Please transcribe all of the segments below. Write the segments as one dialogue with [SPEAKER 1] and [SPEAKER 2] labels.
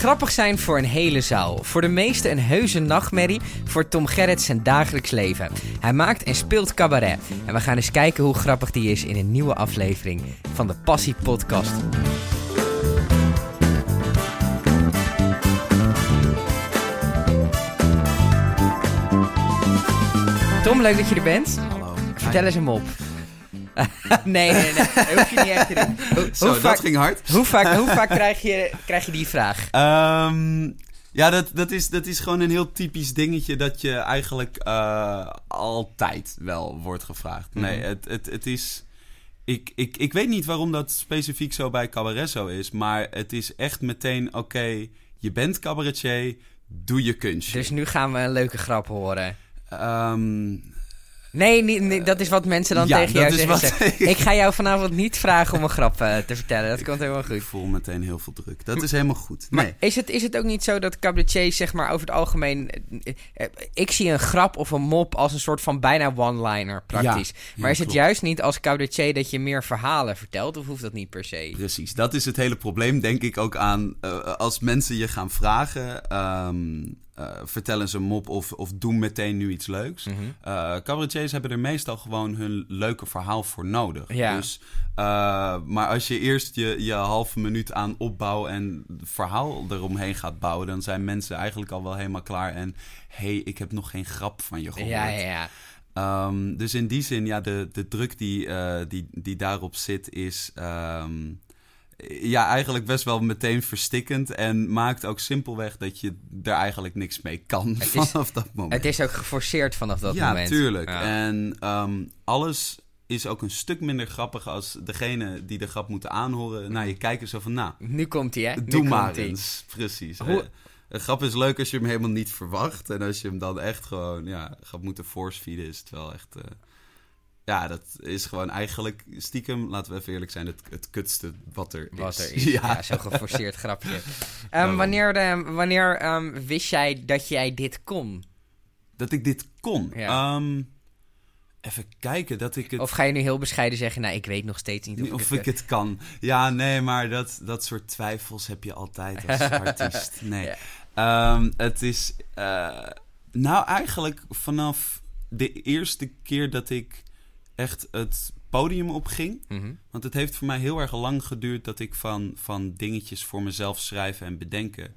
[SPEAKER 1] Grappig zijn voor een hele zaal. Voor de meesten een heuse nachtmerrie voor Tom Gerrits zijn dagelijks leven. Hij maakt en speelt cabaret. En we gaan eens kijken hoe grappig die is in een nieuwe aflevering van de Passie Podcast. Tom, leuk dat je er bent.
[SPEAKER 2] Hallo.
[SPEAKER 1] Vertel eens hem op. nee, nee, nee. Dat hoef je niet echt te doen. Hoe,
[SPEAKER 2] Zo,
[SPEAKER 1] hoe
[SPEAKER 2] dat
[SPEAKER 1] vaak,
[SPEAKER 2] ging hard.
[SPEAKER 1] hoe vaak, hoe vaak krijg, je, krijg je die vraag?
[SPEAKER 2] Ehm, ja, dat, dat, is, dat is gewoon een heel typisch dingetje dat je eigenlijk eh, altijd wel wordt gevraagd. Nee,
[SPEAKER 1] Mhm.
[SPEAKER 2] het, het, het is... Ik, ik, ik weet niet waarom dat specifiek zo bij cabaret zo is, maar het is echt meteen, oké, je bent cabaretier, doe je kunstje.
[SPEAKER 1] Dus nu gaan we een leuke grap horen.
[SPEAKER 2] Ehm,
[SPEAKER 1] Nee, niet, nee, dat is wat mensen dan
[SPEAKER 2] Ja,
[SPEAKER 1] tegen jou zeggen. ik ga jou vanavond niet vragen om een grap eh, te vertellen. Dat komt helemaal
[SPEAKER 2] ik
[SPEAKER 1] goed.
[SPEAKER 2] voel meteen heel veel druk. Dat is helemaal goed.
[SPEAKER 1] Maar
[SPEAKER 2] Nee.
[SPEAKER 1] is, het, is het ook niet zo dat cabaretiers, zeg maar, over het algemeen... eh, eh, ik zie een grap of een mop als een soort van bijna one-liner, praktisch.
[SPEAKER 2] Ja,
[SPEAKER 1] maar is het
[SPEAKER 2] klopt.
[SPEAKER 1] juist niet als cabaretier dat je meer verhalen vertelt? Of hoeft dat niet per se?
[SPEAKER 2] Precies, dat is het hele probleem, denk ik ook aan als mensen je gaan vragen. ehm, eh, vertel eens een mop of, of doe meteen nu iets leuks. Eh cabaretiers hebben er meestal gewoon hun leuke verhaal voor nodig.
[SPEAKER 1] Ja.
[SPEAKER 2] Dus, eh, maar als je eerst je, je halve minuut aan opbouw en verhaal eromheen gaat bouwen, dan zijn mensen eigenlijk al wel helemaal klaar. En hey, ik heb nog geen grap van je gehoord.
[SPEAKER 1] Ja, ja, ja.
[SPEAKER 2] Ehm, dus in die zin, ja, de, de druk die, eh, die, die daarop zit, is ehm, ja, eigenlijk best wel meteen verstikkend. En maakt ook simpelweg dat je er eigenlijk niks mee kan
[SPEAKER 1] Het is-
[SPEAKER 2] vanaf dat moment.
[SPEAKER 1] Het is ook geforceerd vanaf dat
[SPEAKER 2] ja,
[SPEAKER 1] moment.
[SPEAKER 2] tuurlijk.
[SPEAKER 1] Ja.
[SPEAKER 2] En ehm, alles is ook een stuk minder grappig als degene die de grap moeten aanhoren naar je kijken. Zo van, nou,
[SPEAKER 1] Nu komt hij, hè? Nu
[SPEAKER 2] doe maar eens. Precies.
[SPEAKER 1] Hoe-
[SPEAKER 2] Eh, een grap is leuk als je hem helemaal niet verwacht. En als je hem dan echt gewoon ja, gaat moeten force-feeden, is het wel echt... eh, ja, dat is gewoon eigenlijk stiekem, laten we even eerlijk zijn, het, het kutste wat er
[SPEAKER 1] Wat
[SPEAKER 2] is.
[SPEAKER 1] er is. Ja, zo'n geforceerd grapje. Ehm, wanneer de, wanneer ehm, wist jij dat jij dit kon?
[SPEAKER 2] Dat ik dit kon.
[SPEAKER 1] Ja.
[SPEAKER 2] Ehm, even kijken, dat ik het...
[SPEAKER 1] Of ga je nu heel bescheiden zeggen, nou, ik weet nog steeds niet of,
[SPEAKER 2] Of
[SPEAKER 1] ik
[SPEAKER 2] ik
[SPEAKER 1] het...
[SPEAKER 2] het kan. Ja, nee, maar dat, dat soort twijfels heb je altijd als artiest. Nee.
[SPEAKER 1] Ja.
[SPEAKER 2] Ehm, het is. eh, nou, eigenlijk vanaf de eerste keer dat ik echt het podium opging.
[SPEAKER 1] Mhm.
[SPEAKER 2] Want het heeft voor mij heel erg lang geduurd dat ik van, van dingetjes voor mezelf schrijven en bedenken.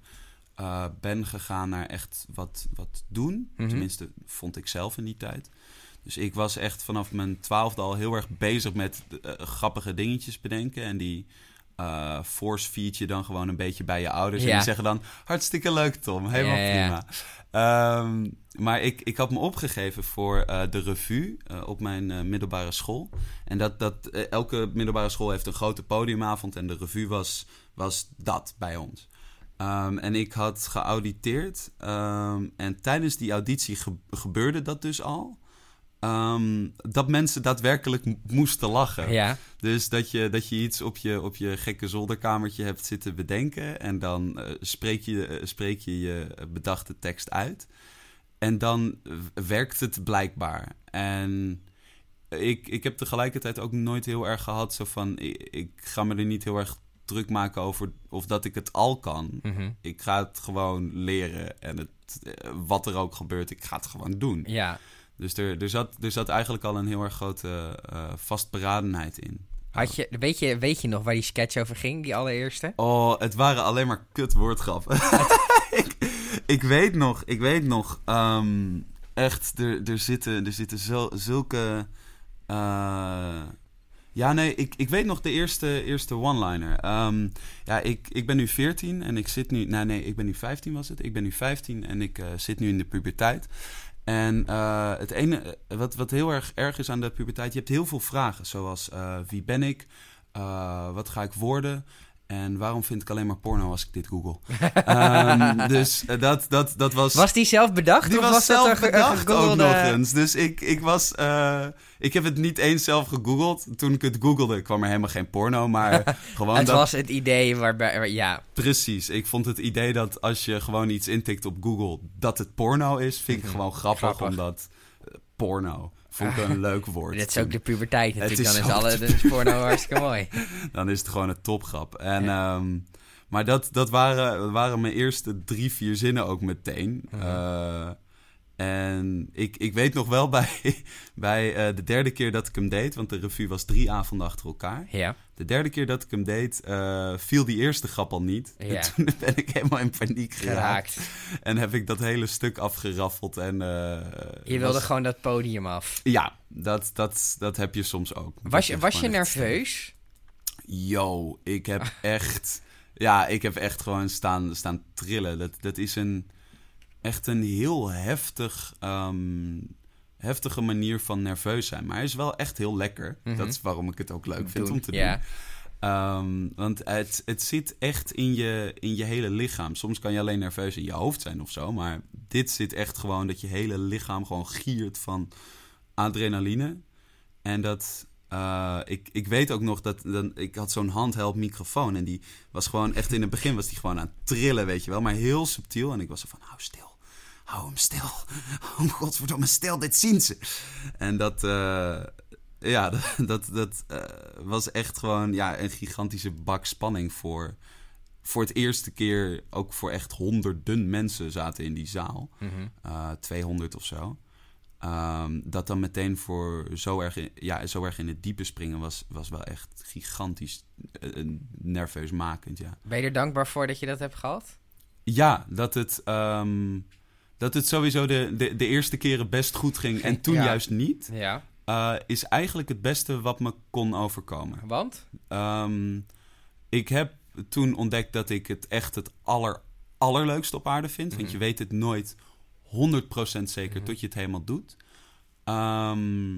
[SPEAKER 2] eh, ben gegaan naar echt wat, wat doen.
[SPEAKER 1] Mhm.
[SPEAKER 2] Tenminste, vond ik zelf in die tijd. Dus ik was echt vanaf mijn twaalfde al heel erg bezig met eh, grappige dingetjes bedenken. En die eh force feed je dan gewoon een beetje bij je ouders. En die zeggen dan, hartstikke leuk Tom, helemaal
[SPEAKER 1] Ja,
[SPEAKER 2] prima. Ehm, maar ik, ik had me opgegeven voor eh, de revue eh, op mijn middelbare school. En dat, dat, elke middelbare school heeft een grote podiumavond. En de revue was, was dat bij ons. Ehm, en ik had geauditeerd. ehm, en tijdens die auditie ge- gebeurde dat dus al. Ehm, dat mensen daadwerkelijk moesten lachen.
[SPEAKER 1] Ja,
[SPEAKER 2] Dus dat je, dat je iets op je, op je gekke zolderkamertje hebt zitten bedenken. En dan eh, spreek, je, eh, spreek je je bedachte tekst uit. En dan werkt het blijkbaar. En ik, ik heb tegelijkertijd ook nooit heel erg gehad zo van... Ik, ik ga me er niet heel erg druk maken over of dat ik het al kan.
[SPEAKER 1] Mhm.
[SPEAKER 2] Ik ga het gewoon leren. En het, eh, wat er ook gebeurt, ik ga het gewoon doen.
[SPEAKER 1] ja.
[SPEAKER 2] Dus er, er, zat, er zat eigenlijk al een heel erg grote eh, vastberadenheid in.
[SPEAKER 1] Had je, weet, je, weet je nog waar die sketch over ging, die allereerste?
[SPEAKER 2] Oh, het waren alleen maar kut woordgrappen. ik, ik weet nog, ik weet nog. ehm, echt, er, er zitten, er zitten zo, zulke... eh, ja, nee, ik, ik weet nog de eerste, eerste one-liner. Ehm, ja, ik, ik ben nu 14 en ik zit nu... Nee, nee, ik ben nu 15 was het. Ik ben nu 15 en ik eh, zit nu in de puberteit. En eh, het ene, wat, wat heel erg erg is aan de puberteit... Je hebt heel veel vragen, zoals eh, wie ben ik? Eh, wat ga ik worden? En waarom vind ik alleen maar porno als ik dit google? Ehm, dus eh, dat, dat, dat was...
[SPEAKER 1] Was die zelf bedacht?
[SPEAKER 2] Die
[SPEAKER 1] of
[SPEAKER 2] was,
[SPEAKER 1] was
[SPEAKER 2] zelf
[SPEAKER 1] dat
[SPEAKER 2] bedacht ook nog eens. Dus ik, ik was... eh, ik heb het niet eens zelf gegoogeld. Toen ik het googelde kwam er helemaal geen porno. Maar gewoon
[SPEAKER 1] Het
[SPEAKER 2] dat...
[SPEAKER 1] was het idee waarbij... waar- Ja,
[SPEAKER 2] Precies. Ik vond het idee dat als je gewoon iets intikt op Google... dat het porno is, vind ik
[SPEAKER 1] Mhm.
[SPEAKER 2] gewoon grappig.
[SPEAKER 1] Grappig.
[SPEAKER 2] Omdat eh, porno vond ik een leuk woord.
[SPEAKER 1] dit is ook de puberteit natuurlijk.
[SPEAKER 2] is
[SPEAKER 1] Dan is alle
[SPEAKER 2] de
[SPEAKER 1] porno hartstikke mooi.
[SPEAKER 2] Dan is het gewoon een topgrap. En, ehm, Maar dat, dat, waren, waren mijn eerste drie, vier zinnen ook meteen.
[SPEAKER 1] Mhm.
[SPEAKER 2] En ik, ik weet nog wel bij, bij eh, de derde keer dat ik hem deed, want de revue was drie avonden achter elkaar.
[SPEAKER 1] Ja.
[SPEAKER 2] De derde keer dat ik hem deed, eh, viel die eerste grap al niet.
[SPEAKER 1] Ja.
[SPEAKER 2] En toen ben ik helemaal in paniek geraakt.
[SPEAKER 1] Geraakt.
[SPEAKER 2] En heb ik dat hele stuk afgeraffeld. En, eh,
[SPEAKER 1] Je wilde
[SPEAKER 2] was-
[SPEAKER 1] gewoon dat podium af.
[SPEAKER 2] Ja, dat, dat, dat heb je soms ook.
[SPEAKER 1] Was je, was je nerveus?
[SPEAKER 2] Yo, ik heb echt... Ja, ik heb echt gewoon staan, staan trillen. Dat, dat is een, echt een heel heftig, ehm, heftige manier van nerveus zijn. Maar hij is wel echt heel lekker.
[SPEAKER 1] Mhm.
[SPEAKER 2] Dat is waarom ik het ook leuk vind
[SPEAKER 1] Doen,
[SPEAKER 2] om te doen. Ehm, want het, het zit echt in je, in je hele lichaam. Soms kan je alleen nerveus in je hoofd zijn of zo. Maar dit zit echt gewoon dat je hele lichaam gewoon giert van adrenaline. En dat... eh, ik, ik weet ook nog dat... Dan, ik had zo'n handheld microfoon. En die was gewoon echt... In het begin was die gewoon aan het trillen, weet je wel. Maar heel subtiel. En ik was zo van, hou stil. Hou hem stil. Hou hem godverdomme stil. Dit zien ze. En dat... eh, ja, dat, dat, dat eh, was echt gewoon ja, een gigantische bak spanning voor... Voor het eerste keer ook voor echt honderden mensen zaten in die zaal.
[SPEAKER 1] Mhm.
[SPEAKER 2] Eh, 200 of zo. Ehm, dat dan meteen voor zo erg, in, ja, zo erg in het diepe springen was, was wel echt gigantisch eh, eh, nerveusmakend, ja.
[SPEAKER 1] Ben je er dankbaar voor dat je dat hebt gehad?
[SPEAKER 2] Ja, dat het, ehm, dat het sowieso de, de, de eerste keren best goed ging en toen
[SPEAKER 1] Ja.
[SPEAKER 2] juist niet,
[SPEAKER 1] Ja.
[SPEAKER 2] eh, is eigenlijk het beste wat me kon overkomen.
[SPEAKER 1] Want?
[SPEAKER 2] Ehm, ik heb toen ontdekt dat ik het echt het aller, allerleukste op aarde vind. Want
[SPEAKER 1] Mhm.
[SPEAKER 2] je weet het nooit 100% zeker
[SPEAKER 1] Mhm.
[SPEAKER 2] tot je het helemaal doet. Ehm,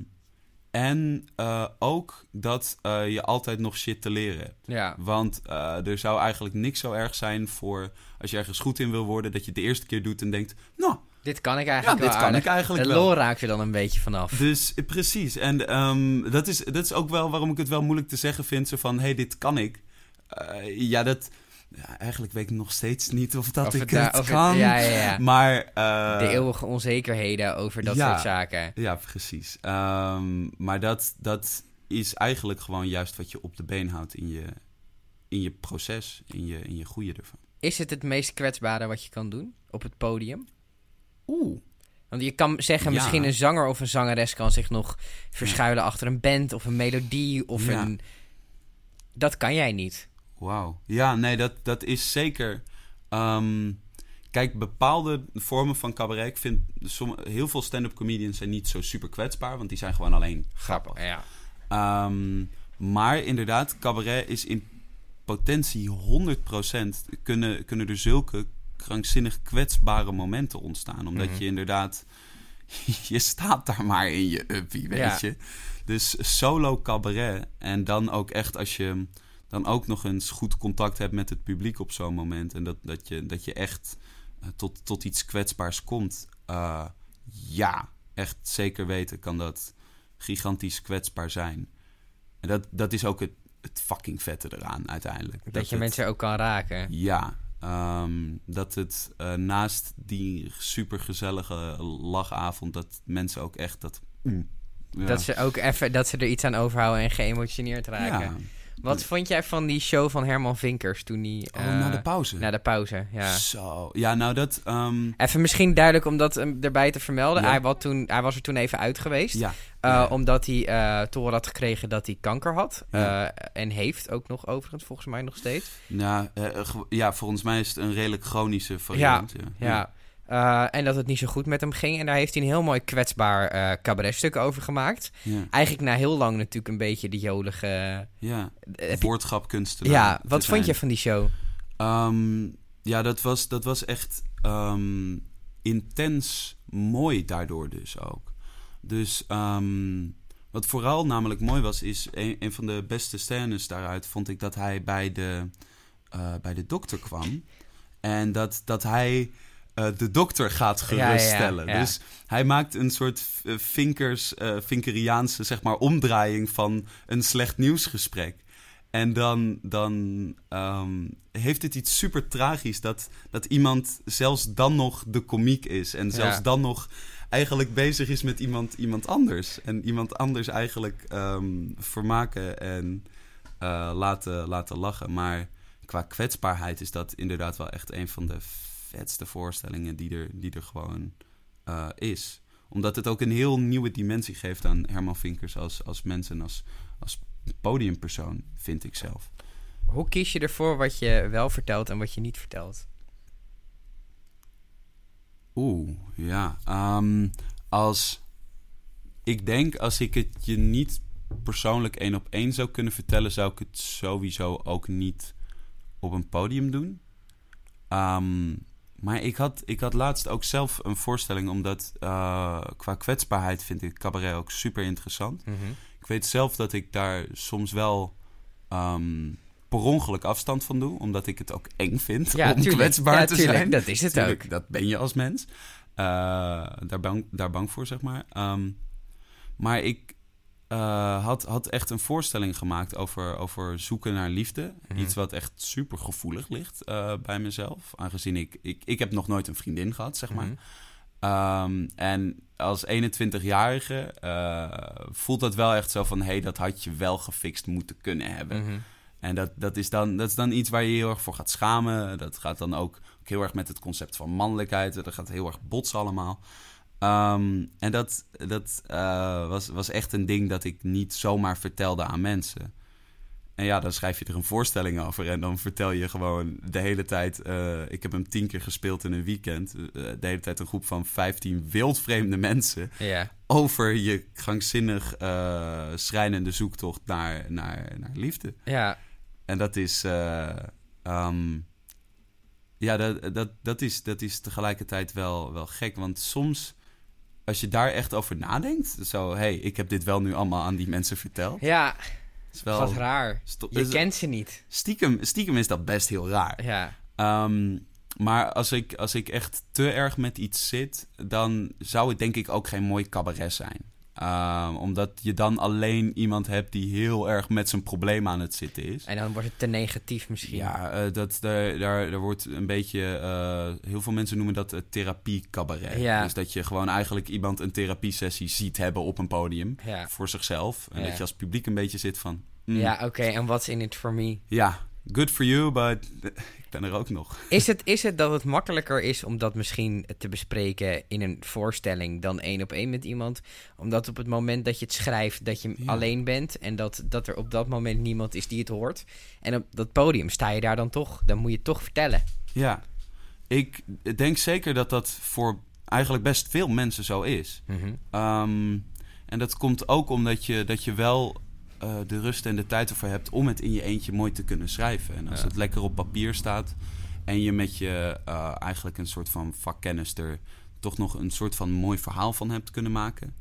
[SPEAKER 2] en eh, ook dat eh, je altijd nog shit te leren hebt.
[SPEAKER 1] Ja.
[SPEAKER 2] Want eh, er zou eigenlijk niks zo erg zijn voor als je ergens goed in wil worden, dat je het de eerste keer doet en denkt: Nou,
[SPEAKER 1] Dit kan ik
[SPEAKER 2] ja,
[SPEAKER 1] eigenlijk
[SPEAKER 2] dit
[SPEAKER 1] wel
[SPEAKER 2] kan ik eigenlijk
[SPEAKER 1] De lol raak je dan een beetje vanaf.
[SPEAKER 2] Dus precies. En ehm, dat, is, dat is ook wel waarom ik het wel moeilijk te zeggen vind. Zo van, hé, hey, dit kan ik. Ja, dat... Ja, eigenlijk weet ik nog steeds niet of dat
[SPEAKER 1] Of
[SPEAKER 2] ik
[SPEAKER 1] het of het-
[SPEAKER 2] kan.
[SPEAKER 1] ja, ja, ja.
[SPEAKER 2] Maar... eh,
[SPEAKER 1] de eeuwige onzekerheden over dat soort zaken.
[SPEAKER 2] Ja, precies. Ehm, maar dat, dat is eigenlijk gewoon juist wat je op de been houdt in je, in je proces. In je, in je goede ervan.
[SPEAKER 1] Is het het meest kwetsbare wat je kan doen op het podium?
[SPEAKER 2] Oeh.
[SPEAKER 1] Want je kan zeggen, misschien een zanger of een zangeres kan zich nog verschuilen achter een band of een melodie of
[SPEAKER 2] Ja.
[SPEAKER 1] een... Dat kan jij niet.
[SPEAKER 2] Wauw. Ja, nee, dat, dat is zeker. Ehm, kijk, bepaalde vormen van cabaret. Ik vind heel veel stand-up comedians zijn niet zo super kwetsbaar, want die zijn gewoon alleen grappig.
[SPEAKER 1] Ja.
[SPEAKER 2] Ehm, maar inderdaad, cabaret is in potentie 100% kunnen, kunnen er zulke krankzinnig kwetsbare momenten ontstaan. Omdat
[SPEAKER 1] Mhm.
[SPEAKER 2] je inderdaad, je staat daar maar in je uppie, weet
[SPEAKER 1] Ja.
[SPEAKER 2] je. Dus solo cabaret en dan ook echt als je dan ook nog eens goed contact hebt met het publiek op zo'n moment. En dat, dat, je, dat je echt eh, tot, tot iets kwetsbaars komt. Eh, ja, echt zeker weten kan dat gigantisch kwetsbaar zijn. En dat, dat is ook het, het fucking vette eraan uiteindelijk.
[SPEAKER 1] Dat, je
[SPEAKER 2] het-
[SPEAKER 1] mensen ook kan raken.
[SPEAKER 2] Ja, ehm, dat het eh, naast die supergezellige lachavond... dat mensen ook echt dat... mm, ja.
[SPEAKER 1] Dat ze ook even dat ze er iets aan overhouden en geëmotioneerd raken.
[SPEAKER 2] Ja.
[SPEAKER 1] Wat vond jij van die show van Herman Vinkers toen die...
[SPEAKER 2] Oh,
[SPEAKER 1] eh,
[SPEAKER 2] na de pauze.
[SPEAKER 1] Na de pauze, ja.
[SPEAKER 2] Zo. Ja, nou dat... ehm,
[SPEAKER 1] Even misschien duidelijk om dat eh, erbij te vermelden.
[SPEAKER 2] Ja.
[SPEAKER 1] Hij, was toen, hij was er toen even uit geweest.
[SPEAKER 2] ja.
[SPEAKER 1] eh,
[SPEAKER 2] ja.
[SPEAKER 1] Omdat hij eh te horen had gekregen dat hij kanker had.
[SPEAKER 2] Ja.
[SPEAKER 1] Eh, en heeft ook nog overigens, volgens mij nog steeds.
[SPEAKER 2] Nou, eh, ja, volgens mij is het een redelijk chronische variant. Ja,
[SPEAKER 1] Ja. Eh, en dat het niet zo goed met hem ging. En daar heeft hij een heel mooi kwetsbaar eh cabaretstuk over gemaakt.
[SPEAKER 2] ja,
[SPEAKER 1] Eigenlijk na heel lang natuurlijk een beetje de jolige...
[SPEAKER 2] ja.
[SPEAKER 1] eh,
[SPEAKER 2] Woordgrapkunstenaar
[SPEAKER 1] ja, wat vond je van die show?
[SPEAKER 2] Ehm, ja, dat was, dat was echt ehm, intens mooi daardoor dus ook. Dus ehm, wat vooral namelijk mooi was, is een, een van de beste scènes daaruit vond ik dat hij bij de, bij de dokter kwam. En dat, dat hij eh, de dokter gaat
[SPEAKER 1] Ja, ja, ja,
[SPEAKER 2] geruststellen.
[SPEAKER 1] ja.
[SPEAKER 2] Dus hij maakt een soort eh, vinkers, eh vinkeriaanse zeg maar, omdraaiing van een slecht nieuwsgesprek. En dan, dan ehm, heeft het iets super tragisch dat, dat iemand zelfs dan nog de komiek is. En zelfs dan nog eigenlijk bezig is met iemand, iemand anders. En iemand anders eigenlijk ehm, vermaken en laten, laten lachen. Maar qua kwetsbaarheid is dat inderdaad wel echt een van de vetste voorstellingen die er, die er gewoon eh, is. Omdat het ook een heel nieuwe dimensie geeft aan Herman Vinkers als, als mens en als, als podiumpersoon, vind ik zelf.
[SPEAKER 1] Hoe kies je ervoor wat je wel vertelt en wat je niet vertelt?
[SPEAKER 2] Oeh, ja. Ehm, als ik denk, als ik het je niet persoonlijk één op één zou kunnen vertellen, zou ik het sowieso ook niet op een podium doen. Ehm, maar ik had, ik had laatst ook zelf een voorstelling, omdat uh, qua kwetsbaarheid vind ik cabaret ook super interessant.
[SPEAKER 1] Mhm.
[SPEAKER 2] Ik weet zelf dat ik daar soms wel ehm, per ongeluk afstand van doe, omdat ik het ook eng vind
[SPEAKER 1] Ja,
[SPEAKER 2] om
[SPEAKER 1] tuurlijk.
[SPEAKER 2] kwetsbaar
[SPEAKER 1] Ja,
[SPEAKER 2] te
[SPEAKER 1] tuurlijk.
[SPEAKER 2] zijn.
[SPEAKER 1] Dat is het
[SPEAKER 2] Tuurlijk,
[SPEAKER 1] ook.
[SPEAKER 2] Dat ben je als mens. Eh, daar, bang, daar bang voor, zeg maar. Ehm, maar ik eh, had, had echt een voorstelling gemaakt over, over zoeken naar liefde.
[SPEAKER 1] Mhm.
[SPEAKER 2] Iets wat echt super gevoelig ligt eh, bij mezelf. Aangezien ik, ik... Ik heb nog nooit een vriendin gehad, zeg maar.
[SPEAKER 1] Mhm.
[SPEAKER 2] Ehm, en als 21-jarige eh, voelt dat wel echt zo van... hé, hey, dat had je wel gefixt moeten kunnen hebben.
[SPEAKER 1] Mhm.
[SPEAKER 2] En dat, dat, is dan, dat is dan iets waar je je heel erg voor gaat schamen. Dat gaat dan ook, ook heel erg met het concept van mannelijkheid. Dat gaat heel erg botsen allemaal. Ehm, en dat, dat eh, was, was echt een ding dat ik niet zomaar vertelde aan mensen. En ja, dan schrijf je er een voorstelling over en dan vertel je gewoon de hele tijd... eh, ik heb hem tien keer gespeeld in een weekend. eh, de hele tijd een groep van 15 wildvreemde mensen
[SPEAKER 1] Ja.
[SPEAKER 2] over je krankzinnig eh, schrijnende zoektocht naar, naar, naar liefde.
[SPEAKER 1] Ja.
[SPEAKER 2] En dat is. eh, ehm, ja, dat, dat, dat, is, dat is tegelijkertijd wel, wel gek. Want soms, als je daar echt over nadenkt, zo, hé, hey, ik heb dit wel nu allemaal aan die mensen verteld.
[SPEAKER 1] Ja,
[SPEAKER 2] is wel,
[SPEAKER 1] wat raar. Je
[SPEAKER 2] is-
[SPEAKER 1] kent ze niet.
[SPEAKER 2] stiekem, stiekem is dat best heel raar.
[SPEAKER 1] Ja.
[SPEAKER 2] Ehm, maar als ik, als ik echt te erg met iets zit, dan zou het denk ik ook geen mooi cabaret zijn. Ehm, omdat je dan alleen iemand hebt die heel erg met zijn probleem aan het zitten is.
[SPEAKER 1] En dan wordt het te negatief misschien.
[SPEAKER 2] Ja, eh, dat, daar, daar, daar wordt een beetje... eh, heel veel mensen noemen dat het therapie-cabaret.
[SPEAKER 1] Ja.
[SPEAKER 2] Dus dat je gewoon eigenlijk iemand een therapiesessie ziet hebben op een podium.
[SPEAKER 1] Ja.
[SPEAKER 2] Voor zichzelf. En
[SPEAKER 1] Ja.
[SPEAKER 2] dat je als publiek een beetje zit van... mm,
[SPEAKER 1] Ja, oké. En what's in it for me?
[SPEAKER 2] ja, good for you, but ben er ook nog.
[SPEAKER 1] Is het, is het dat het makkelijker is om dat misschien te bespreken in een voorstelling dan één op één met iemand? Omdat op het moment dat je het schrijft, dat je
[SPEAKER 2] Ja.
[SPEAKER 1] alleen bent en dat, dat er op dat moment niemand is die het hoort. En op dat podium sta je daar dan toch, dan moet je het toch vertellen.
[SPEAKER 2] Ja, ik denk zeker dat dat voor eigenlijk best veel mensen zo is. Ehm, en dat komt ook omdat je, dat je wel eh, de rust en de tijd ervoor hebt om het in je eentje mooi te kunnen schrijven. En als
[SPEAKER 1] Ja.
[SPEAKER 2] het lekker op papier staat en je met je eh, eigenlijk een soort van vakkennis er toch nog een soort van mooi verhaal van hebt kunnen maken,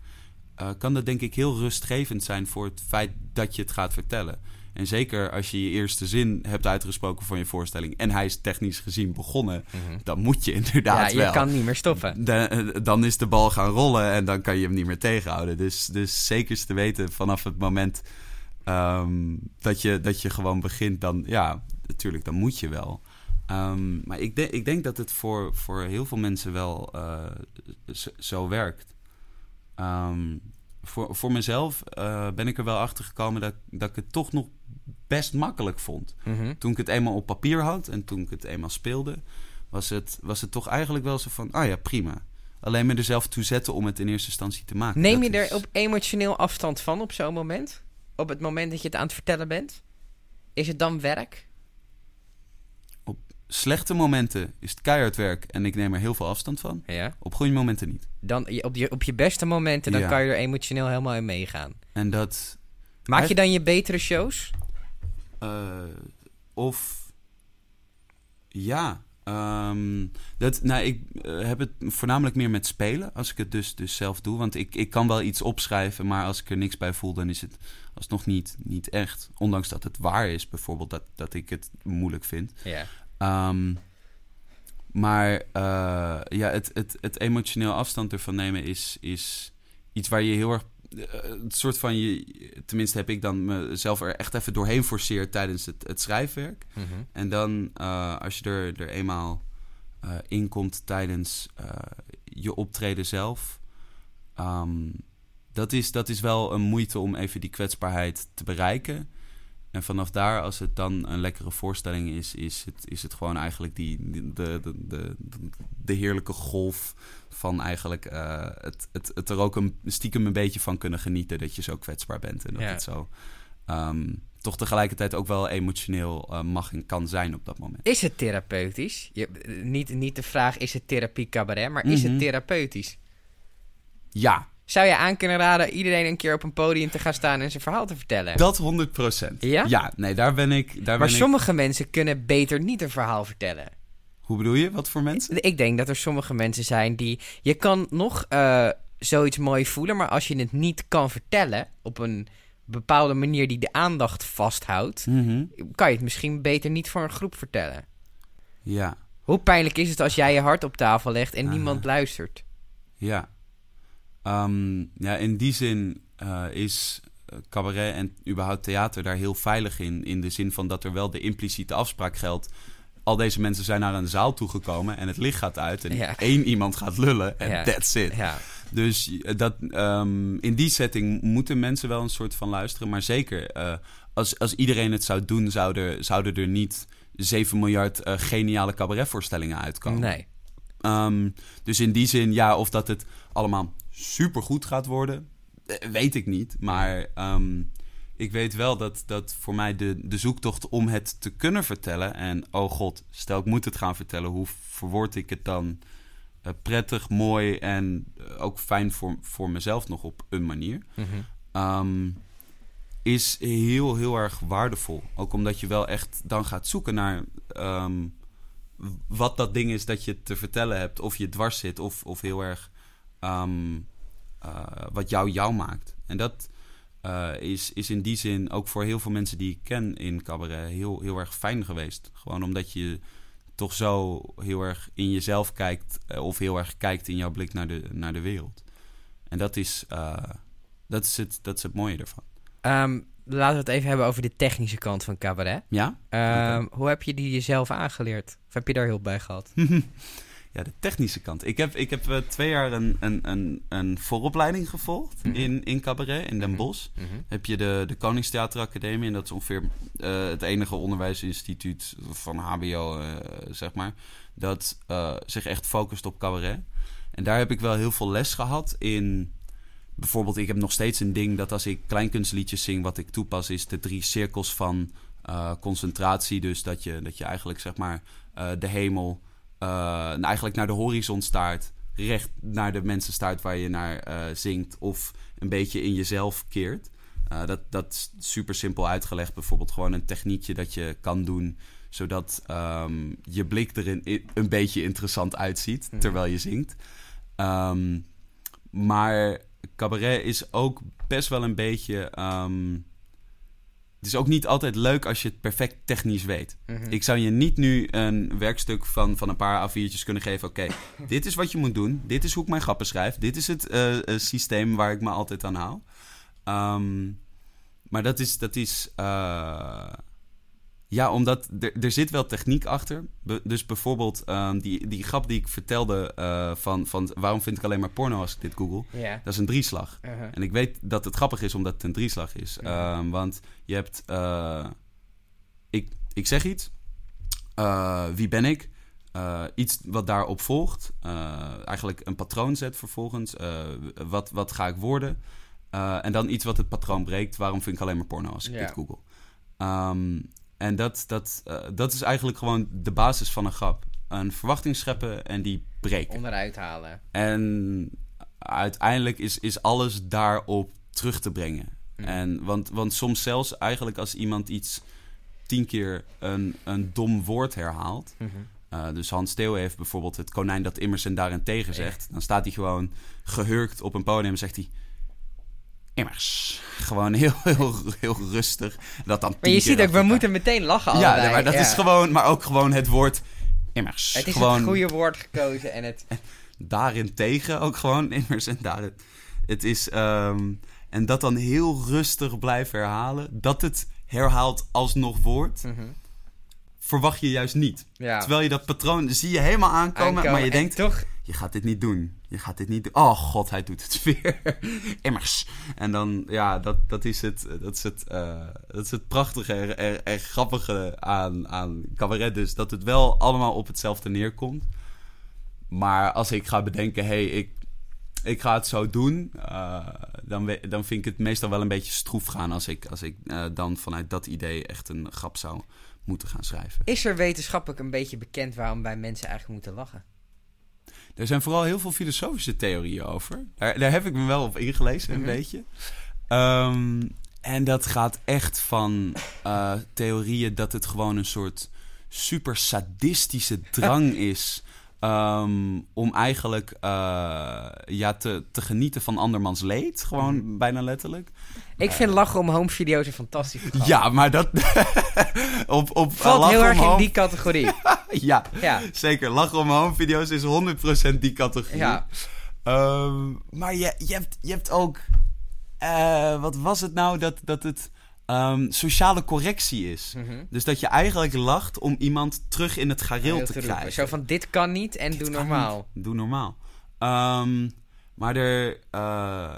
[SPEAKER 2] eh, kan dat denk ik heel rustgevend zijn voor het feit dat je het gaat vertellen. En zeker als je je eerste zin hebt uitgesproken van je voorstelling en hij is technisch gezien begonnen, dan moet je
[SPEAKER 1] Ja,
[SPEAKER 2] inderdaad
[SPEAKER 1] je
[SPEAKER 2] wel.
[SPEAKER 1] kan niet meer stoppen.
[SPEAKER 2] De- dan is de bal gaan rollen en dan kan je hem niet meer tegenhouden. Dus, dus zeker te weten vanaf het moment ehm, dat, je, dat je gewoon begint, dan ja, natuurlijk, dan moet je wel. Ehm, maar ik, denk ik denk dat het voor, voor heel veel mensen wel eh, zo, werkt. Ehm, voor, voor mezelf eh, ben ik er wel achter gekomen dat, dat ik het toch nog best makkelijk vond.
[SPEAKER 1] Mhm.
[SPEAKER 2] Toen ik het eenmaal op papier had en toen ik het eenmaal speelde, was het, was het toch eigenlijk wel zo van: ah ja, prima. Alleen me er zelf toe zetten om het in eerste instantie te maken.
[SPEAKER 1] Neem je er
[SPEAKER 2] is-
[SPEAKER 1] op emotioneel afstand van op zo'n moment? Op het moment dat je het aan het vertellen bent? Is het dan werk?
[SPEAKER 2] Slechte momenten is het keihard werk en ik neem er heel veel afstand van.
[SPEAKER 1] Ja.
[SPEAKER 2] Op goede momenten niet.
[SPEAKER 1] Dan, op, je, op je beste momenten, dan
[SPEAKER 2] Ja.
[SPEAKER 1] kan je er emotioneel helemaal in meegaan.
[SPEAKER 2] En dat.
[SPEAKER 1] Maak je dan je betere shows?
[SPEAKER 2] eh, of. Ja. Ehm, dat, nou, ik eh, heb het voornamelijk meer met spelen. Als ik het dus, dus zelf doe. Want ik, ik kan wel iets opschrijven. Maar als ik er niks bij voel, dan is het alsnog niet, niet echt. Ondanks dat het waar is, bijvoorbeeld. Dat, dat ik het moeilijk vind.
[SPEAKER 1] Ja.
[SPEAKER 2] Ehm, maar eh, ja, het, het, het emotioneel afstand ervan nemen is, is iets waar je heel erg. Eh, Het soort van je. Tenminste, heb ik dan mezelf er echt even doorheen forceerd tijdens het, het schrijfwerk.
[SPEAKER 1] Mhm.
[SPEAKER 2] En dan, eh, als je er, er eenmaal eh in komt tijdens je optreden zelf. ehm, dat, is, dat is wel een moeite om even die kwetsbaarheid te bereiken. En vanaf daar, als het dan een lekkere voorstelling is, is het, is het gewoon eigenlijk die, die- de, de, de, de heerlijke golf van eigenlijk eh, het, het, het er ook een, stiekem een beetje van kunnen genieten dat je zo kwetsbaar bent. En dat
[SPEAKER 1] Ja.
[SPEAKER 2] het zo ehm, toch tegelijkertijd ook wel emotioneel eh, mag en kan zijn op dat moment.
[SPEAKER 1] Is het therapeutisch? Je, eh, niet, niet de vraag is het therapie cabaret, maar is
[SPEAKER 2] Mhm.
[SPEAKER 1] het therapeutisch?
[SPEAKER 2] Ja,
[SPEAKER 1] Zou je aan kunnen raden iedereen een keer op een podium te gaan staan en zijn verhaal te vertellen?
[SPEAKER 2] dat 100%.
[SPEAKER 1] Ja?
[SPEAKER 2] Ja, nee, daar ben ik. Daar
[SPEAKER 1] maar
[SPEAKER 2] ben ik,
[SPEAKER 1] sommige mensen kunnen beter niet een verhaal vertellen.
[SPEAKER 2] Hoe bedoel je? Wat voor mensen?
[SPEAKER 1] Ik denk dat er sommige mensen zijn die. Je kan nog eh, zoiets mooi voelen, maar als je het niet kan vertellen op een bepaalde manier die de aandacht vasthoudt,
[SPEAKER 2] Mhm.
[SPEAKER 1] kan je het misschien beter niet voor een groep vertellen.
[SPEAKER 2] Ja,
[SPEAKER 1] Hoe pijnlijk is het als jij je hart op tafel legt en
[SPEAKER 2] Aha.
[SPEAKER 1] niemand luistert?
[SPEAKER 2] ja. Ehm, ja, in die zin eh, is eh, cabaret en überhaupt theater daar heel veilig in. In de zin van dat er wel de impliciete afspraak geldt. Al deze mensen zijn naar een zaal toegekomen en het licht gaat uit. En
[SPEAKER 1] Ja.
[SPEAKER 2] één iemand gaat lullen en
[SPEAKER 1] Ja.
[SPEAKER 2] that's it.
[SPEAKER 1] Ja.
[SPEAKER 2] Dus eh, dat, ehm, in die setting moeten mensen wel een soort van luisteren. Maar zeker, eh, als, als iedereen het zou doen, zouden, zouden er niet 7 miljard eh, geniale cabaretvoorstellingen uitkomen.
[SPEAKER 1] Nee.
[SPEAKER 2] Ehm, dus in die zin, ja, of dat het allemaal supergoed gaat worden, weet ik niet. Maar ehm, ik weet wel dat, dat voor mij de, de zoektocht om het te kunnen vertellen... en oh god, stel ik moet het gaan vertellen, hoe verwoord ik het dan eh, prettig, mooi... en eh, ook fijn voor, voor mezelf nog op een manier...
[SPEAKER 1] Mhm.
[SPEAKER 2] Ehm, is heel, heel erg waardevol. Ook omdat je wel echt dan gaat zoeken naar ehm, wat dat ding is dat je te vertellen hebt. Of je dwars zit, of, of heel erg ehm, eh, wat jou jou maakt. En dat eh, is, is in die zin ook voor heel veel mensen die ik ken in cabaret heel, heel erg fijn geweest. Gewoon omdat je toch zo heel erg in jezelf kijkt, eh, of heel erg kijkt in jouw blik naar de, naar de wereld. En dat is, eh, dat, is het, dat is het mooie ervan.
[SPEAKER 1] Ehm, laten we het even hebben over de technische kant van cabaret.
[SPEAKER 2] Ja?
[SPEAKER 1] Ehm, Hoe heb je die jezelf aangeleerd? Of heb je daar hulp bij gehad?
[SPEAKER 2] ja, de technische kant. Ik heb, ik heb eh, twee jaar een, een, een, een vooropleiding gevolgd
[SPEAKER 1] Mhm.
[SPEAKER 2] in, in cabaret in Den
[SPEAKER 1] Mhm.
[SPEAKER 2] Bosch. Heb je de, de Koningstheateracademie en dat is ongeveer eh, het enige onderwijsinstituut van HBO, eh, zeg maar, dat zich echt focust op cabaret. En daar heb ik wel heel veel les gehad in. Bijvoorbeeld, ik heb nog steeds een ding dat als ik kleinkunstliedjes zing, wat ik toepas, is de drie cirkels van concentratie. Dus dat je, dat je eigenlijk zeg maar de hemel nou, eigenlijk naar de horizon staart. Recht naar de mensen staart waar je naar eh, zingt. Of een beetje in jezelf keert. Eh, dat, dat is super simpel uitgelegd. Bijvoorbeeld gewoon een techniekje dat je kan doen. Zodat ehm, je blik er een, een beetje interessant uitziet
[SPEAKER 1] Mhm.
[SPEAKER 2] terwijl je zingt. Ehm, maar cabaret is ook best wel een beetje. ehm, het is ook niet altijd leuk als je het perfect technisch weet.
[SPEAKER 1] Mhm.
[SPEAKER 2] Ik zou je niet nu een werkstuk van, van een paar A4'tjes kunnen geven. Oké, dit is wat je moet doen. Dit is hoe ik mijn grappen schrijf. Dit is het eh, eh, systeem waar ik me altijd aan hou. Ehm, maar dat is... Dat is eh, ja, omdat er, er zit wel techniek achter. Be- dus bijvoorbeeld ehm, die, die grap die ik vertelde eh, van, van... waarom vind ik alleen maar porno als ik dit google? Dat is een drieslag.
[SPEAKER 1] Uh-huh.
[SPEAKER 2] En ik weet dat het grappig is omdat het een drieslag is.
[SPEAKER 1] Ja.
[SPEAKER 2] Ehm, want je hebt... eh, ik, ik zeg iets. Eh, wie ben ik? Iets wat daarop volgt. Eigenlijk een patroon zet vervolgens. Wat, wat ga ik worden? En dan iets wat het patroon breekt. Waarom vind ik alleen maar porno als ik
[SPEAKER 1] Ja.
[SPEAKER 2] dit google? Ehm, en dat, dat, eh, dat is eigenlijk gewoon de basis van een grap. Een verwachting scheppen en die breken.
[SPEAKER 1] Onderuit halen.
[SPEAKER 2] En uiteindelijk is, is alles daarop terug te brengen.
[SPEAKER 1] Mhm.
[SPEAKER 2] En, want, want soms zelfs eigenlijk als iemand iets tien keer een, een dom woord herhaalt.
[SPEAKER 1] Mhm.
[SPEAKER 2] eh, dus Hans Theo heeft bijvoorbeeld het konijn dat immers en daarentegen zegt. Dan staat hij gewoon gehurkt op een podium en zegt hij... Immers. Gewoon heel, heel, heel rustig. Dat dan
[SPEAKER 1] Maar je ziet ook, we moeten meteen lachen
[SPEAKER 2] Ja,
[SPEAKER 1] allebei.
[SPEAKER 2] maar dat
[SPEAKER 1] Ja.
[SPEAKER 2] is gewoon... Maar ook gewoon het woord immers.
[SPEAKER 1] Het is
[SPEAKER 2] gewoon
[SPEAKER 1] het goede woord gekozen en het...
[SPEAKER 2] daarin tegen ook gewoon immers en daarin. Het is ehm, en dat dan heel rustig blijven herhalen, dat het herhaalt alsnog wordt,
[SPEAKER 1] Mhm.
[SPEAKER 2] verwacht je juist niet.
[SPEAKER 1] Ja.
[SPEAKER 2] Terwijl je dat patroon zie je helemaal aankomen,
[SPEAKER 1] Aankomen
[SPEAKER 2] maar je
[SPEAKER 1] en
[SPEAKER 2] denkt
[SPEAKER 1] toch...
[SPEAKER 2] je gaat dit niet doen. Je gaat dit niet doen. Oh god, hij doet het weer. Immers. En dan, ja, dat, dat is het, dat is het, eh, dat is het prachtige en, en, grappige aan, aan cabaret. Dus dat het wel allemaal op hetzelfde neerkomt. Maar als ik ga bedenken, hey, ik, ik ga het zo doen, uh, dan, dan vind ik het meestal wel een beetje stroef gaan als ik, als ik eh, dan vanuit dat idee echt een grap zou moeten gaan schrijven.
[SPEAKER 1] Is er wetenschappelijk een beetje bekend waarom wij mensen eigenlijk moeten lachen?
[SPEAKER 2] Er zijn vooral heel veel filosofische theorieën over. Daar, daar heb ik me wel op ingelezen, een
[SPEAKER 1] Mhm.
[SPEAKER 2] beetje. Ehm, en dat gaat echt van eh, theorieën dat het gewoon een soort super sadistische drang is. Ehm, om eigenlijk eh, ja, te, te genieten van andermans leed. Gewoon
[SPEAKER 1] Mhm.
[SPEAKER 2] bijna letterlijk.
[SPEAKER 1] Ik vind lachen om home video's een fantastisch programma.
[SPEAKER 2] Ja, maar dat. op, op
[SPEAKER 1] Valt heel erg
[SPEAKER 2] om
[SPEAKER 1] in
[SPEAKER 2] Home-
[SPEAKER 1] die categorie.
[SPEAKER 2] Ja,
[SPEAKER 1] Ja.
[SPEAKER 2] zeker. Lachen om home video's is 100% die categorie.
[SPEAKER 1] Ja.
[SPEAKER 2] Ehm, maar je, je, hebt, je hebt ook. eh, wat was het nou? Dat, dat het ehm, sociale correctie is.
[SPEAKER 1] Mhm.
[SPEAKER 2] Dus dat je eigenlijk lacht om iemand terug in het gareel te krijgen.
[SPEAKER 1] Zo van, dit kan niet en doe normaal.
[SPEAKER 2] Doe normaal. Ehm, maar er. eh,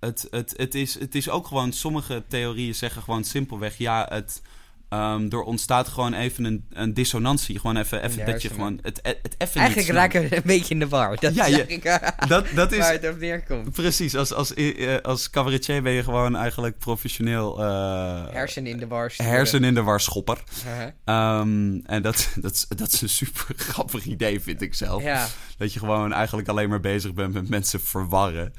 [SPEAKER 2] het, het, het, is, het is ook gewoon. Sommige theorieën zeggen gewoon simpelweg. Ja, het. Ehm, er ontstaat gewoon even een, een dissonantie. Gewoon even, even dat je gewoon. Het, het, even
[SPEAKER 1] Eigenlijk raken we een beetje in de war. Dat
[SPEAKER 2] Ja, je-
[SPEAKER 1] eigenlijk
[SPEAKER 2] Dat, dat is.
[SPEAKER 1] waar het op neerkomt.
[SPEAKER 2] Precies, als, als, eh, als cabaretier ben je gewoon eigenlijk professioneel... eh
[SPEAKER 1] Hersen in de war sturen.
[SPEAKER 2] hersen in de war schopper.
[SPEAKER 1] Uh-huh.
[SPEAKER 2] Ehm, en dat, dat, is, dat is een super grappig idee, vind ik zelf.
[SPEAKER 1] Ja.
[SPEAKER 2] Dat je gewoon eigenlijk alleen maar bezig bent met mensen verwarren.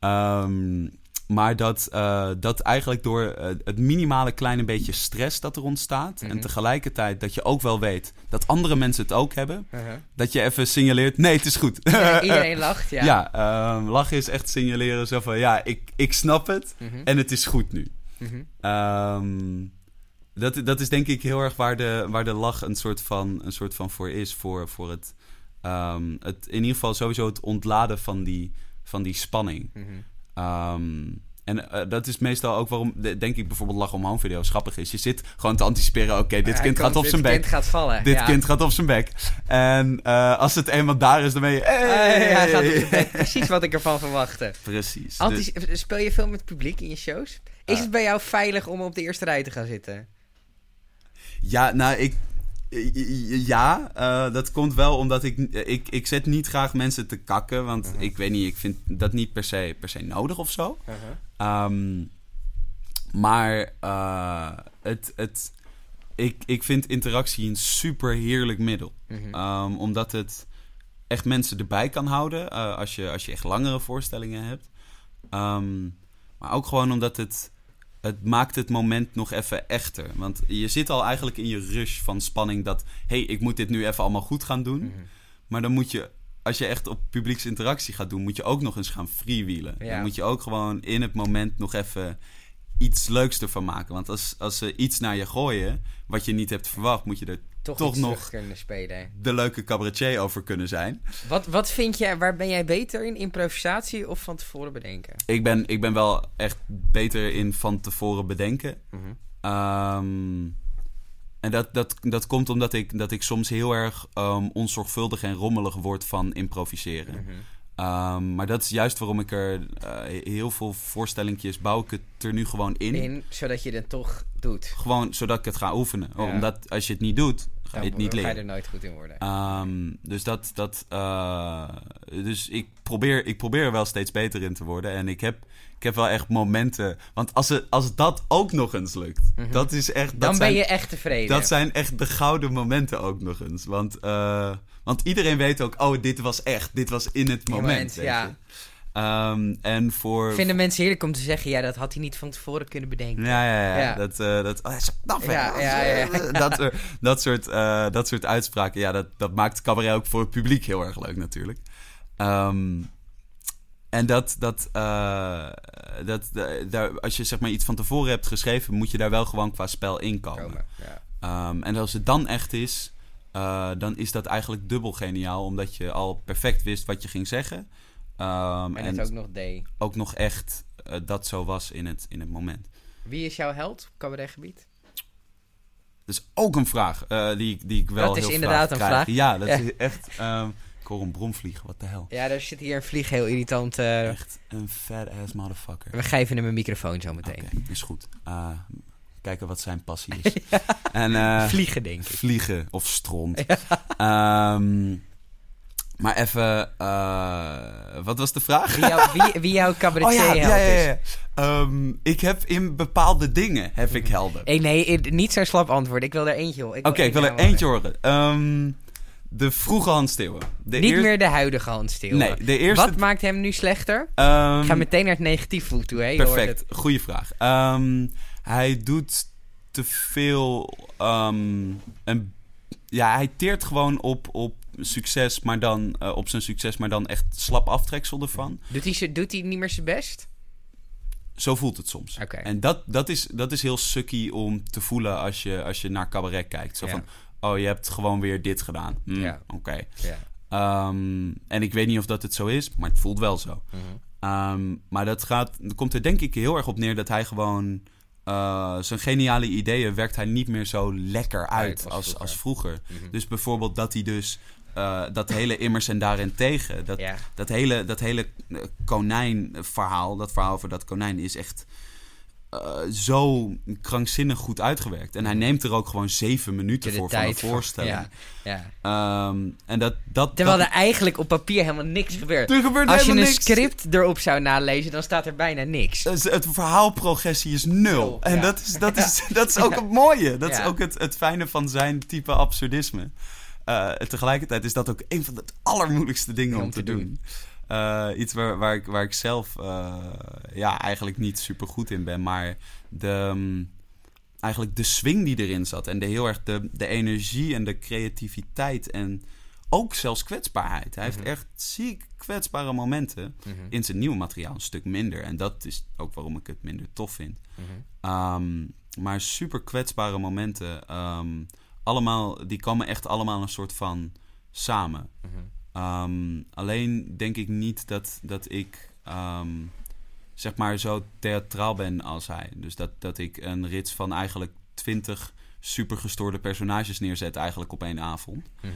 [SPEAKER 2] Ehm, maar dat, eh, dat eigenlijk door eh, het minimale kleine beetje stress dat er ontstaat... en
[SPEAKER 1] Mhm.
[SPEAKER 2] tegelijkertijd dat je ook wel weet dat andere mensen het ook hebben...
[SPEAKER 1] Uh-huh.
[SPEAKER 2] dat je even signaleert, nee, het is goed.
[SPEAKER 1] Iedereen, iedereen lacht, ja.
[SPEAKER 2] Ja, ehm, lachen is echt signaleren zo van ja, ik, ik snap het
[SPEAKER 1] Mhm.
[SPEAKER 2] en het is goed nu.
[SPEAKER 1] Mhm.
[SPEAKER 2] Ehm, dat, dat is denk ik heel erg waar de, waar de lach een soort van, een soort van voor is. Voor, voor het, ehm, het, in ieder geval sowieso het ontladen van die, van die spanning. Ehm, en eh, dat is meestal ook waarom, de- denk ik bijvoorbeeld lach om home video's grappig is. Je zit gewoon te anticiperen, oké, dit kind
[SPEAKER 1] komt-
[SPEAKER 2] gaat op zijn
[SPEAKER 1] Dit
[SPEAKER 2] bek.
[SPEAKER 1] kind gaat vallen.
[SPEAKER 2] Dit
[SPEAKER 1] ja.
[SPEAKER 2] kind gaat op zijn bek. En eh, als het eenmaal daar is, dan ben je...
[SPEAKER 1] Eh, hij gaat op
[SPEAKER 2] hey!
[SPEAKER 1] zijn bek. Precies wat ik ervan verwachtte.
[SPEAKER 2] Precies. Dus-
[SPEAKER 1] Speel je veel met het publiek in je shows? Is
[SPEAKER 2] Eh.
[SPEAKER 1] het bij jou veilig om op de eerste rij te gaan zitten?
[SPEAKER 2] Ja, nou, ik. Ja, eh, dat komt wel omdat ik, ik. Ik zet niet graag mensen te kakken. Want
[SPEAKER 1] Mhm.
[SPEAKER 2] ik weet niet, ik vind dat niet per se, per se nodig of zo. Ehm, maar eh, het, het, ik, ik vind interactie een super heerlijk middel.
[SPEAKER 1] Mhm.
[SPEAKER 2] Ehm, omdat het echt mensen erbij kan houden. eh, als, je, als je echt langere voorstellingen hebt. Ehm, maar ook gewoon omdat het. Het maakt het moment nog even echter. Want je zit al eigenlijk in je rush van spanning dat... hé, hey, ik moet dit nu even allemaal goed gaan doen.
[SPEAKER 1] Mhm.
[SPEAKER 2] Maar dan moet je, als je echt op publieksinteractie gaat doen... moet je ook nog eens gaan freewheelen.
[SPEAKER 1] Ja.
[SPEAKER 2] Dan moet je ook gewoon in het moment nog even iets leuks ervan maken. Want als, als ze iets naar je gooien, wat je niet hebt verwacht... moet je er
[SPEAKER 1] Toch,
[SPEAKER 2] nog-
[SPEAKER 1] kunnen spelen.
[SPEAKER 2] de leuke cabaretier over kunnen zijn.
[SPEAKER 1] Wat, wat vind jij, waar ben jij beter in? Improvisatie of van tevoren bedenken?
[SPEAKER 2] Ik ben, ik ben wel echt beter in van tevoren bedenken.
[SPEAKER 1] Mhm.
[SPEAKER 2] Ehm, en dat, dat, dat komt omdat ik, dat ik soms heel erg ehm, onzorgvuldig en rommelig word van improviseren.
[SPEAKER 1] Mhm.
[SPEAKER 2] Ehm, maar dat is juist waarom ik er eh, heel veel voorstellingjes bouw ik het er nu gewoon in.
[SPEAKER 1] In, zodat je het toch doet.
[SPEAKER 2] Gewoon zodat ik het ga oefenen.
[SPEAKER 1] Ja.
[SPEAKER 2] Omdat als je het niet doet, ga je het niet
[SPEAKER 1] ga je
[SPEAKER 2] leren.
[SPEAKER 1] er nooit goed in worden.
[SPEAKER 2] Ehm, dus dat, dat eh, dus ik probeer, ik probeer er wel steeds beter in te worden. En ik heb, ik heb wel echt momenten. Want als, het, als dat ook nog eens lukt,
[SPEAKER 1] Mhm.
[SPEAKER 2] dat is echt. Dat
[SPEAKER 1] Dan
[SPEAKER 2] zijn,
[SPEAKER 1] ben je echt tevreden.
[SPEAKER 2] Dat zijn echt de gouden momenten ook nog eens. Want, eh, want iedereen weet ook, oh, dit was echt. Dit was in het moment.
[SPEAKER 1] moment,
[SPEAKER 2] weet
[SPEAKER 1] ja.
[SPEAKER 2] je. Ehm, en voor.
[SPEAKER 1] Vinden mensen heerlijk om te zeggen, ja, dat had hij niet van tevoren kunnen bedenken.
[SPEAKER 2] Ja, ja, ja.
[SPEAKER 1] Ja.
[SPEAKER 2] Dat, eh dat, oh, je?
[SPEAKER 1] Ja, ja, ja.
[SPEAKER 2] Dat, soort- dat, soort, eh, dat soort uitspraken, ja, dat, dat maakt cabaret ook voor het publiek heel erg leuk natuurlijk. Ehm, en dat, dat, eh, dat eh, daar, als je zeg maar iets van tevoren hebt geschreven, moet je daar wel gewoon qua spel in komen.
[SPEAKER 1] Komen, ja.
[SPEAKER 2] Ehm, en als het dan echt is, eh, dan is dat eigenlijk dubbel geniaal, omdat je al perfect wist wat je ging zeggen. Ehm,
[SPEAKER 1] En,
[SPEAKER 2] en
[SPEAKER 1] het ook nog deed.
[SPEAKER 2] ook nog echt eh, dat zo was in het, in het moment.
[SPEAKER 1] Wie is jouw held op cabaretgebied?
[SPEAKER 2] Dat is ook een vraag eh, die, ik- die ik wel
[SPEAKER 1] Dat is
[SPEAKER 2] heel
[SPEAKER 1] inderdaad
[SPEAKER 2] vaak
[SPEAKER 1] een
[SPEAKER 2] krijg.
[SPEAKER 1] vraag.
[SPEAKER 2] Ja, dat
[SPEAKER 1] Ja.
[SPEAKER 2] is echt... ehm, Ik hoor een bromvlieg, wat de hel.
[SPEAKER 1] Ja, er zit hier een vlieg heel irritant.
[SPEAKER 2] Echt een fat ass motherfucker.
[SPEAKER 1] we geven hem een microfoon zo
[SPEAKER 2] Oké,
[SPEAKER 1] meteen.
[SPEAKER 2] is goed. Kijken wat zijn passie is. En, uh,
[SPEAKER 1] Vliegen, denk ik.
[SPEAKER 2] Vliegen of stront. um, maar even, uh, wat was de vraag?
[SPEAKER 1] Wie, jou, wie, wie jouw cabaretier
[SPEAKER 2] oh, ja,
[SPEAKER 1] ja,
[SPEAKER 2] ja. Um, ik heb in bepaalde dingen heb ik helden.
[SPEAKER 1] Hey, nee, niet zo'n slap antwoord. Ik wil er eentje horen.
[SPEAKER 2] Oké, okay, ik wil er eentje horen. Um, de vroege Hans Steeuwen. De
[SPEAKER 1] niet meer de huidige Hans Steeuwen.
[SPEAKER 2] Nee, de eerste...
[SPEAKER 1] Wat maakt hem nu slechter?
[SPEAKER 2] Um,
[SPEAKER 1] Ga meteen naar het negatief toe. Hè?
[SPEAKER 2] Perfect, goede vraag. Hij doet te veel... Um, een, ja, hij teert gewoon op, op succes, maar dan uh, op zijn succes, maar dan echt slap aftreksel ervan.
[SPEAKER 1] Doet hij, doet hij niet meer zijn best?
[SPEAKER 2] Zo voelt het soms.
[SPEAKER 1] Okay.
[SPEAKER 2] En dat, dat, is, dat is heel sucky om te voelen als je, als je naar cabaret kijkt. Zo
[SPEAKER 1] Ja.
[SPEAKER 2] van, oh, je hebt gewoon weer dit gedaan. Hm,
[SPEAKER 1] Ja.
[SPEAKER 2] Oké.
[SPEAKER 1] Ja.
[SPEAKER 2] Um, en ik weet niet of dat het zo is, maar het voelt wel zo.
[SPEAKER 1] Mhm.
[SPEAKER 2] Um, maar dat gaat, er komt er denk ik heel erg op neer dat hij gewoon... Uh, zijn geniale ideeën werkt hij niet meer zo lekker uit,
[SPEAKER 1] als
[SPEAKER 2] als,
[SPEAKER 1] vroeger.
[SPEAKER 2] als vroeger.
[SPEAKER 1] Mhm.
[SPEAKER 2] Dus bijvoorbeeld dat hij dus... uh, dat hele immers en daarentegen... Dat,
[SPEAKER 1] Ja.
[SPEAKER 2] dat hele, dat hele eh, konijnverhaal, dat verhaal over dat konijn, is echt uh, zo krankzinnig goed uitgewerkt. En hij neemt er ook gewoon zeven minuten
[SPEAKER 1] De
[SPEAKER 2] voor van de
[SPEAKER 1] voor-
[SPEAKER 2] voorstelling.
[SPEAKER 1] Ja, ja.
[SPEAKER 2] Um, en dat, dat,
[SPEAKER 1] Terwijl
[SPEAKER 2] dat,
[SPEAKER 1] er eigenlijk op papier helemaal niks gebeurt.
[SPEAKER 2] er gebeurt
[SPEAKER 1] Als je een
[SPEAKER 2] niks.
[SPEAKER 1] script erop zou nalezen, dan staat er bijna niks.
[SPEAKER 2] Het verhaalprogressie is nul. En
[SPEAKER 1] ja.
[SPEAKER 2] dat, is, dat, is, dat is ook het mooie. Dat is ook het, het fijne van zijn type absurdisme. Uh, en tegelijkertijd is dat ook een van de allermoeilijkste dingen
[SPEAKER 1] Om
[SPEAKER 2] om,
[SPEAKER 1] te
[SPEAKER 2] te doen. Uh, iets waar, waar, ik, waar ik zelf uh, ja, eigenlijk niet super goed in ben. Maar de, um, eigenlijk de swing die erin zat. En de, heel erg de, de energie en de creativiteit. En ook zelfs kwetsbaarheid. Hij heeft
[SPEAKER 1] Mhm.
[SPEAKER 2] echt ziek kwetsbare momenten.
[SPEAKER 1] Mhm.
[SPEAKER 2] In zijn nieuwe materiaal een stuk minder. En dat is ook waarom ik het minder tof vind.
[SPEAKER 1] Mhm.
[SPEAKER 2] Um, maar super kwetsbare momenten. Um, allemaal, die komen echt allemaal een soort van samen. Um, alleen denk ik niet dat, dat ik um, zeg maar zo theatraal ben als hij. Dus dat, dat ik een rits van eigenlijk twintig super gestoorde personages neerzet eigenlijk op één avond.
[SPEAKER 1] Mhm.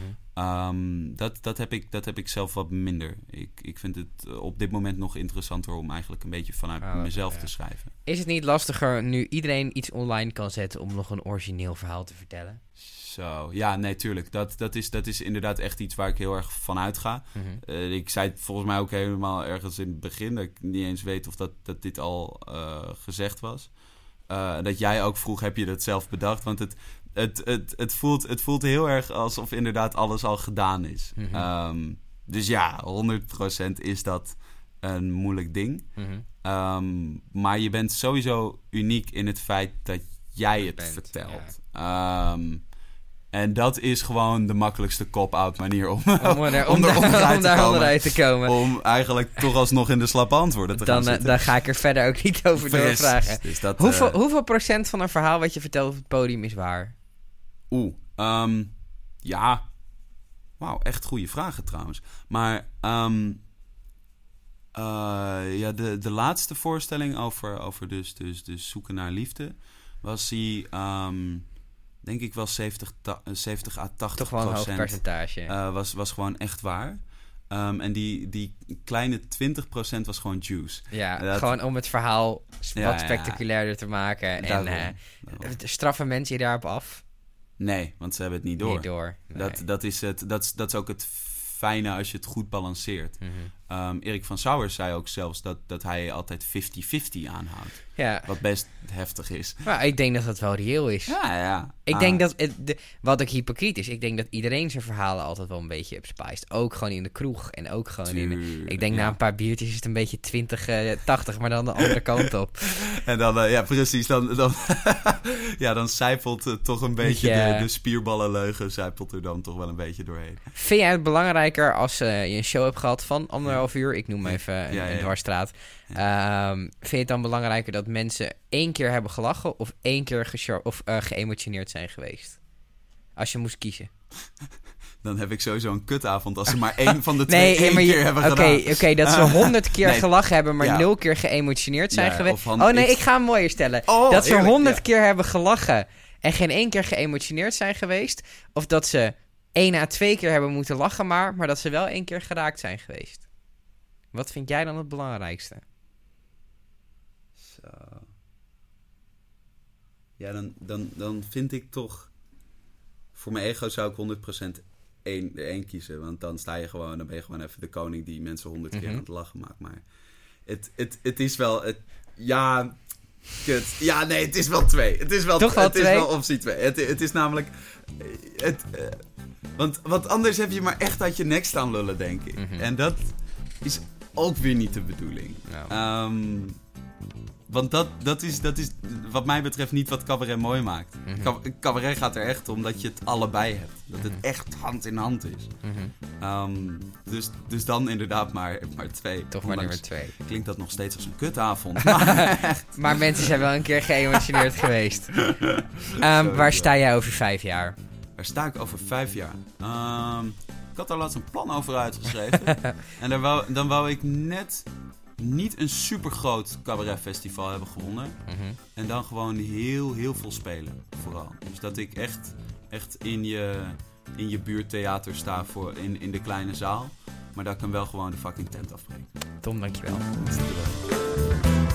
[SPEAKER 2] Um, dat, dat, heb ik, dat heb ik zelf wat minder. Ik, ik vind het op dit moment nog interessanter om eigenlijk een beetje vanuit
[SPEAKER 1] Oh,
[SPEAKER 2] mezelf
[SPEAKER 1] ja.
[SPEAKER 2] te schrijven.
[SPEAKER 1] Is het niet lastiger nu iedereen iets online kan zetten om nog een origineel verhaal te vertellen?
[SPEAKER 2] Zo, ja, nee, tuurlijk. Dat, dat, is, dat is inderdaad echt iets waar ik heel erg van uitga. Uh, ik zei het volgens mij ook helemaal ergens in het begin. Dat ik niet eens weet of dat, dat dit al uh, gezegd was. Uh, dat jij ook vroeg, heb je dat zelf bedacht? Want het, het, het, het, voelt, het voelt heel erg alsof inderdaad alles al gedaan is.
[SPEAKER 1] Mhm.
[SPEAKER 2] Um, dus ja, 100% is dat een moeilijk ding.
[SPEAKER 1] Mhm.
[SPEAKER 2] Um, maar je bent sowieso uniek in het feit dat jij het
[SPEAKER 1] Bent,
[SPEAKER 2] vertelt. Um, en dat is gewoon de makkelijkste cop-out manier om,
[SPEAKER 1] Om, er, om,
[SPEAKER 2] om,
[SPEAKER 1] daar-
[SPEAKER 2] onderuit
[SPEAKER 1] om
[SPEAKER 2] te
[SPEAKER 1] daar te komen.
[SPEAKER 2] Om eigenlijk toch alsnog in de slappe antwoorden te gaan
[SPEAKER 1] Dan, eh,
[SPEAKER 2] zitten.
[SPEAKER 1] dan ga ik er verder ook niet over
[SPEAKER 2] Precies.
[SPEAKER 1] doorvragen.
[SPEAKER 2] Dus dat,
[SPEAKER 1] Hoeveel,
[SPEAKER 2] eh,
[SPEAKER 1] hoeveel procent van een verhaal wat je vertelt op het podium is waar?
[SPEAKER 2] Oeh, ehm, ja. Wauw, echt goede vragen trouwens. Maar ehm, eh, ja, de, de laatste voorstelling over, over dus, dus, dus zoeken naar liefde... was die, ehm, denk ik wel 70, ta- eh, 70 à 80
[SPEAKER 1] Toch wel een hoog
[SPEAKER 2] procent.
[SPEAKER 1] percentage.
[SPEAKER 2] eh, was, was gewoon echt waar. Ehm, en die, die kleine 20% was gewoon juice.
[SPEAKER 1] ja,
[SPEAKER 2] dat-
[SPEAKER 1] gewoon om het verhaal
[SPEAKER 2] Ja,
[SPEAKER 1] wat
[SPEAKER 2] ja.
[SPEAKER 1] spectaculairder te maken. En
[SPEAKER 2] daarom.
[SPEAKER 1] straffen mensen je daarop af?
[SPEAKER 2] Nee, want ze hebben het niet door.
[SPEAKER 1] Niet door. Nee.
[SPEAKER 2] Dat, dat, is het, dat, dat is ook het fijne als je het goed balanceert.
[SPEAKER 1] Mhm.
[SPEAKER 2] Um, Erik van Sauer zei ook zelfs dat, dat hij altijd 50-50 aanhoudt.
[SPEAKER 1] Ja,
[SPEAKER 2] Wat best heftig is.
[SPEAKER 1] maar ik denk dat dat wel reëel is.
[SPEAKER 2] Ja, ja.
[SPEAKER 1] Ik
[SPEAKER 2] Ah,
[SPEAKER 1] denk dat, het, de, wat ook hypocriet is, ik denk dat iedereen zijn verhalen altijd wel een beetje upspiced. Ook gewoon in de kroeg en ook gewoon in... Ik denk
[SPEAKER 2] ja.
[SPEAKER 1] na een paar biertjes is het een beetje 20, eh 80, maar dan de andere kant op.
[SPEAKER 2] En dan, eh, ja, precies. Dan, dan, ja, dan zijpelt toch een beetje
[SPEAKER 1] Ja.
[SPEAKER 2] de, de spierballenleugen zijpelt er dan toch wel een beetje doorheen.
[SPEAKER 1] Vind jij het belangrijker als eh, je een show hebt gehad van anderhalf uur? Ik noem even een,
[SPEAKER 2] Ja, ja,
[SPEAKER 1] een
[SPEAKER 2] ja.
[SPEAKER 1] dwarsstraat. Ehm, vind je het dan belangrijker dat mensen één keer hebben gelachen of één keer of, eh, geëmotioneerd zijn geweest? Als je moest kiezen.
[SPEAKER 2] Dan heb ik sowieso een kutavond als ze maar één van de twee
[SPEAKER 1] Nee,
[SPEAKER 2] één
[SPEAKER 1] maar
[SPEAKER 2] keer hebben
[SPEAKER 1] oké,
[SPEAKER 2] gedaan.
[SPEAKER 1] oké, dat ze honderd keer
[SPEAKER 2] Nee.
[SPEAKER 1] gelachen hebben, maar
[SPEAKER 2] Ja.
[SPEAKER 1] nul keer geëmotioneerd zijn
[SPEAKER 2] Ja,
[SPEAKER 1] geweest. Oh nee,
[SPEAKER 2] ik-
[SPEAKER 1] ik ga hem mooier stellen.
[SPEAKER 2] Oh,
[SPEAKER 1] dat ze honderd
[SPEAKER 2] ja.
[SPEAKER 1] keer hebben gelachen en geen één keer geëmotioneerd zijn geweest. Of dat ze één à twee keer hebben moeten lachen maar, maar dat ze wel één keer geraakt zijn geweest. Wat vind jij dan het belangrijkste?
[SPEAKER 2] Zo. Ja, dan, dan, dan vind ik toch... Voor mijn ego zou ik 100% één, één kiezen. Want dan sta je gewoon... Dan ben je gewoon even de koning die mensen honderd keer
[SPEAKER 1] Mhm.
[SPEAKER 2] aan het lachen maakt. Maar het, het, het is wel... Het, ja... Kut. Ja, nee, het is wel twee. Het is wel,
[SPEAKER 1] Toch wel
[SPEAKER 2] het
[SPEAKER 1] twee?
[SPEAKER 2] is wel optie twee. Het, het is namelijk... eh, Het, eh, want, want anders heb je maar echt uit je nek staan lullen, denk ik.
[SPEAKER 1] Mhm.
[SPEAKER 2] En dat is ook weer niet de bedoeling.
[SPEAKER 1] Nou,
[SPEAKER 2] Ehm, want dat, dat, is, dat is wat mij betreft niet wat cabaret mooi maakt.
[SPEAKER 1] Mhm.
[SPEAKER 2] Cab- Cabaret gaat er echt om dat je het allebei hebt. Dat het
[SPEAKER 1] Mhm.
[SPEAKER 2] echt hand in hand is.
[SPEAKER 1] mhm.
[SPEAKER 2] Ehm, dus, dus dan inderdaad maar, maar twee.
[SPEAKER 1] Toch maar nummer twee.
[SPEAKER 2] Klinkt dat nog steeds als een kutavond. Maar
[SPEAKER 1] Maar mensen zijn wel een keer geëmotioneerd geweest. Ehm, waar sta jij over vijf jaar?
[SPEAKER 2] waar sta ik over vijf jaar? Ik had daar laatst een plan over uitgeschreven. en daar wou, dan wou ik net niet een supergroot cabaretfestival hebben gewonnen.
[SPEAKER 1] Mhm.
[SPEAKER 2] En dan gewoon heel, heel veel spelen, vooral. Dus dat ik echt, echt in, je, in je buurttheater sta voor, in, in de kleine zaal. Maar dat ik hem wel gewoon de fucking tent afbreek.
[SPEAKER 1] Tom, dankjewel.
[SPEAKER 2] Bedoeling.